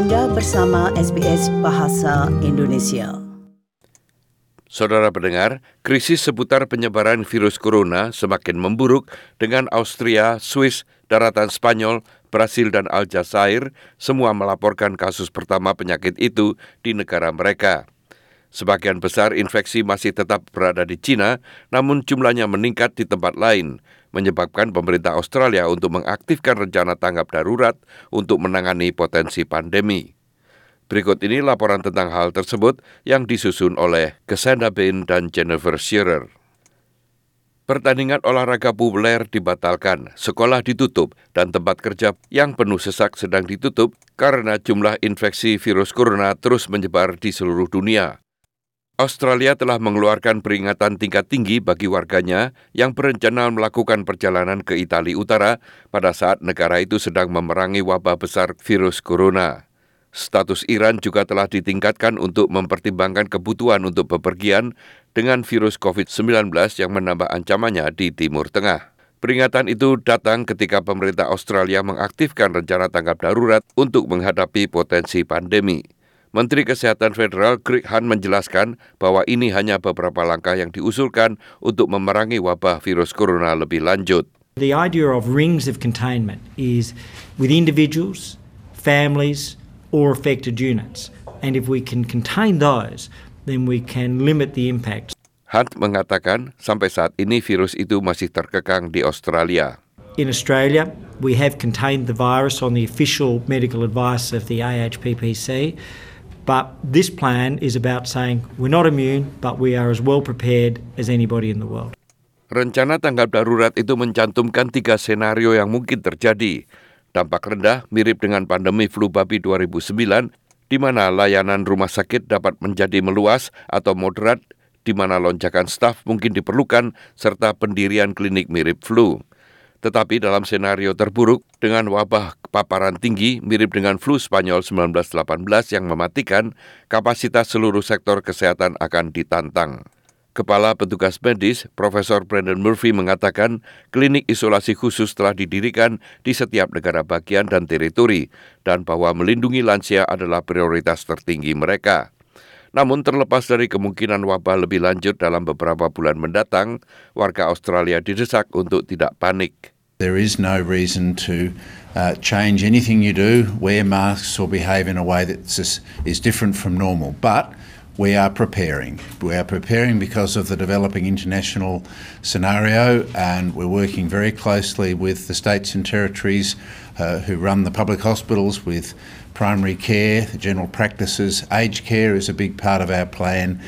Anda bersama SBS Bahasa Indonesia. Saudara pendengar, krisis seputar penyebaran virus corona semakin memburuk dengan Austria, Swiss, daratan Spanyol, Brasil dan Aljazair semua melaporkan kasus pertama penyakit itu di negara mereka. Sebagian besar infeksi masih tetap berada di China, namun jumlahnya meningkat di tempat lain, menyebabkan pemerintah Australia untuk mengaktifkan rencana tanggap darurat untuk menangani potensi pandemi. Berikut ini laporan tentang hal tersebut yang disusun oleh Cassandra Bain dan Jennifer Shearer. Pertandingan olahraga populer dibatalkan, sekolah ditutup, dan tempat kerja yang penuh sesak sedang ditutup karena jumlah infeksi virus corona terus menyebar di seluruh dunia. Australia telah mengeluarkan peringatan tingkat tinggi bagi warganya yang berencana melakukan perjalanan ke Italia Utara pada saat negara itu sedang memerangi wabah besar virus corona. Status Iran juga telah ditingkatkan untuk mempertimbangkan kebutuhan untuk bepergian dengan virus COVID-19 yang menambah ancamannya di Timur Tengah. Peringatan itu datang ketika pemerintah Australia mengaktifkan rencana tanggap darurat untuk menghadapi potensi pandemi. Menteri Kesehatan Federal Greg Hunt menjelaskan bahwa ini hanya beberapa langkah yang diusulkan untuk memerangi wabah virus corona lebih lanjut. The idea of rings of containment is with individuals, families, or affected units. And if we can contain those, then we can limit the impact. Hunt mengatakan sampai saat ini virus itu masih terkekang di Australia. In Australia, we have contained the virus on the official medical advice of the AHPPC. But this plan is about saying we're not immune, but we are as well prepared as anybody in the world. Rencana tanggap darurat itu mencantumkan tiga senario yang mungkin terjadi. Dampak rendah mirip dengan pandemi flu babi 2009, di mana layanan rumah sakit dapat menjadi meluas atau moderat, di mana lonjakan staf mungkin diperlukan, serta pendirian klinik mirip flu. Tetapi dalam senario terburuk dengan wabah paparan tinggi mirip dengan flu Spanyol 1918 yang mematikan, kapasitas seluruh sektor kesehatan akan ditantang. Kepala petugas medis, Profesor Brandon Murphy mengatakan klinik isolasi khusus telah didirikan di setiap negara bagian dan teritori dan bahwa melindungi lansia adalah prioritas tertinggi mereka. Namun terlepas dari kemungkinan wabah lebih lanjut dalam beberapa bulan mendatang, warga Australia didesak untuk tidak panik. There is no reason to uh, change anything you do, wear masks or behave in a way that is different from normal. But we are preparing. We are preparing because of the developing international scenario, and we're working very closely with the states and territories uh, who run the public hospitals with primary care, general practices. Aged care is a big part of our plan.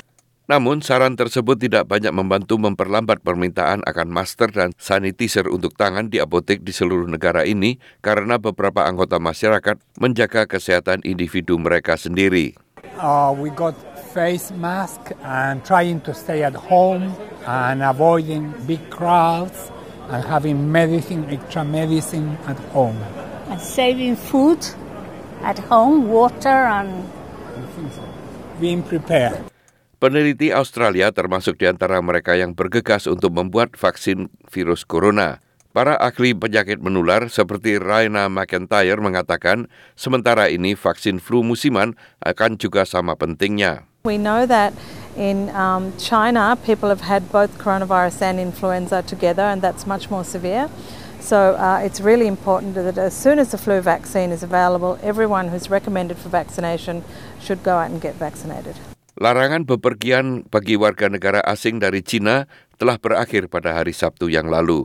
Namun, saran tersebut tidak banyak membantu memperlambat permintaan akan masker dan sanitizer untuk tangan di apotek di seluruh negara ini karena beberapa anggota masyarakat menjaga kesehatan individu mereka sendiri. Uh, we got face mask and trying to stay at home and avoiding big crowds and having medicine, extra medicine at home. And saving food at home, water and being prepared. Peneliti Australia termasuk di antara mereka yang bergegas untuk membuat vaksin virus corona. Para ahli penyakit menular seperti Raina McIntyre mengatakan, sementara ini vaksin flu musiman akan juga sama pentingnya. We know that in um, China, people have had both coronavirus and influenza together, and that's much more severe. So uh, it's really important that as soon as the flu vaccine is available, everyone who's recommended for vaccination should go out and get vaccinated. Larangan bepergian bagi warga negara asing dari China telah berakhir pada hari Sabtu yang lalu.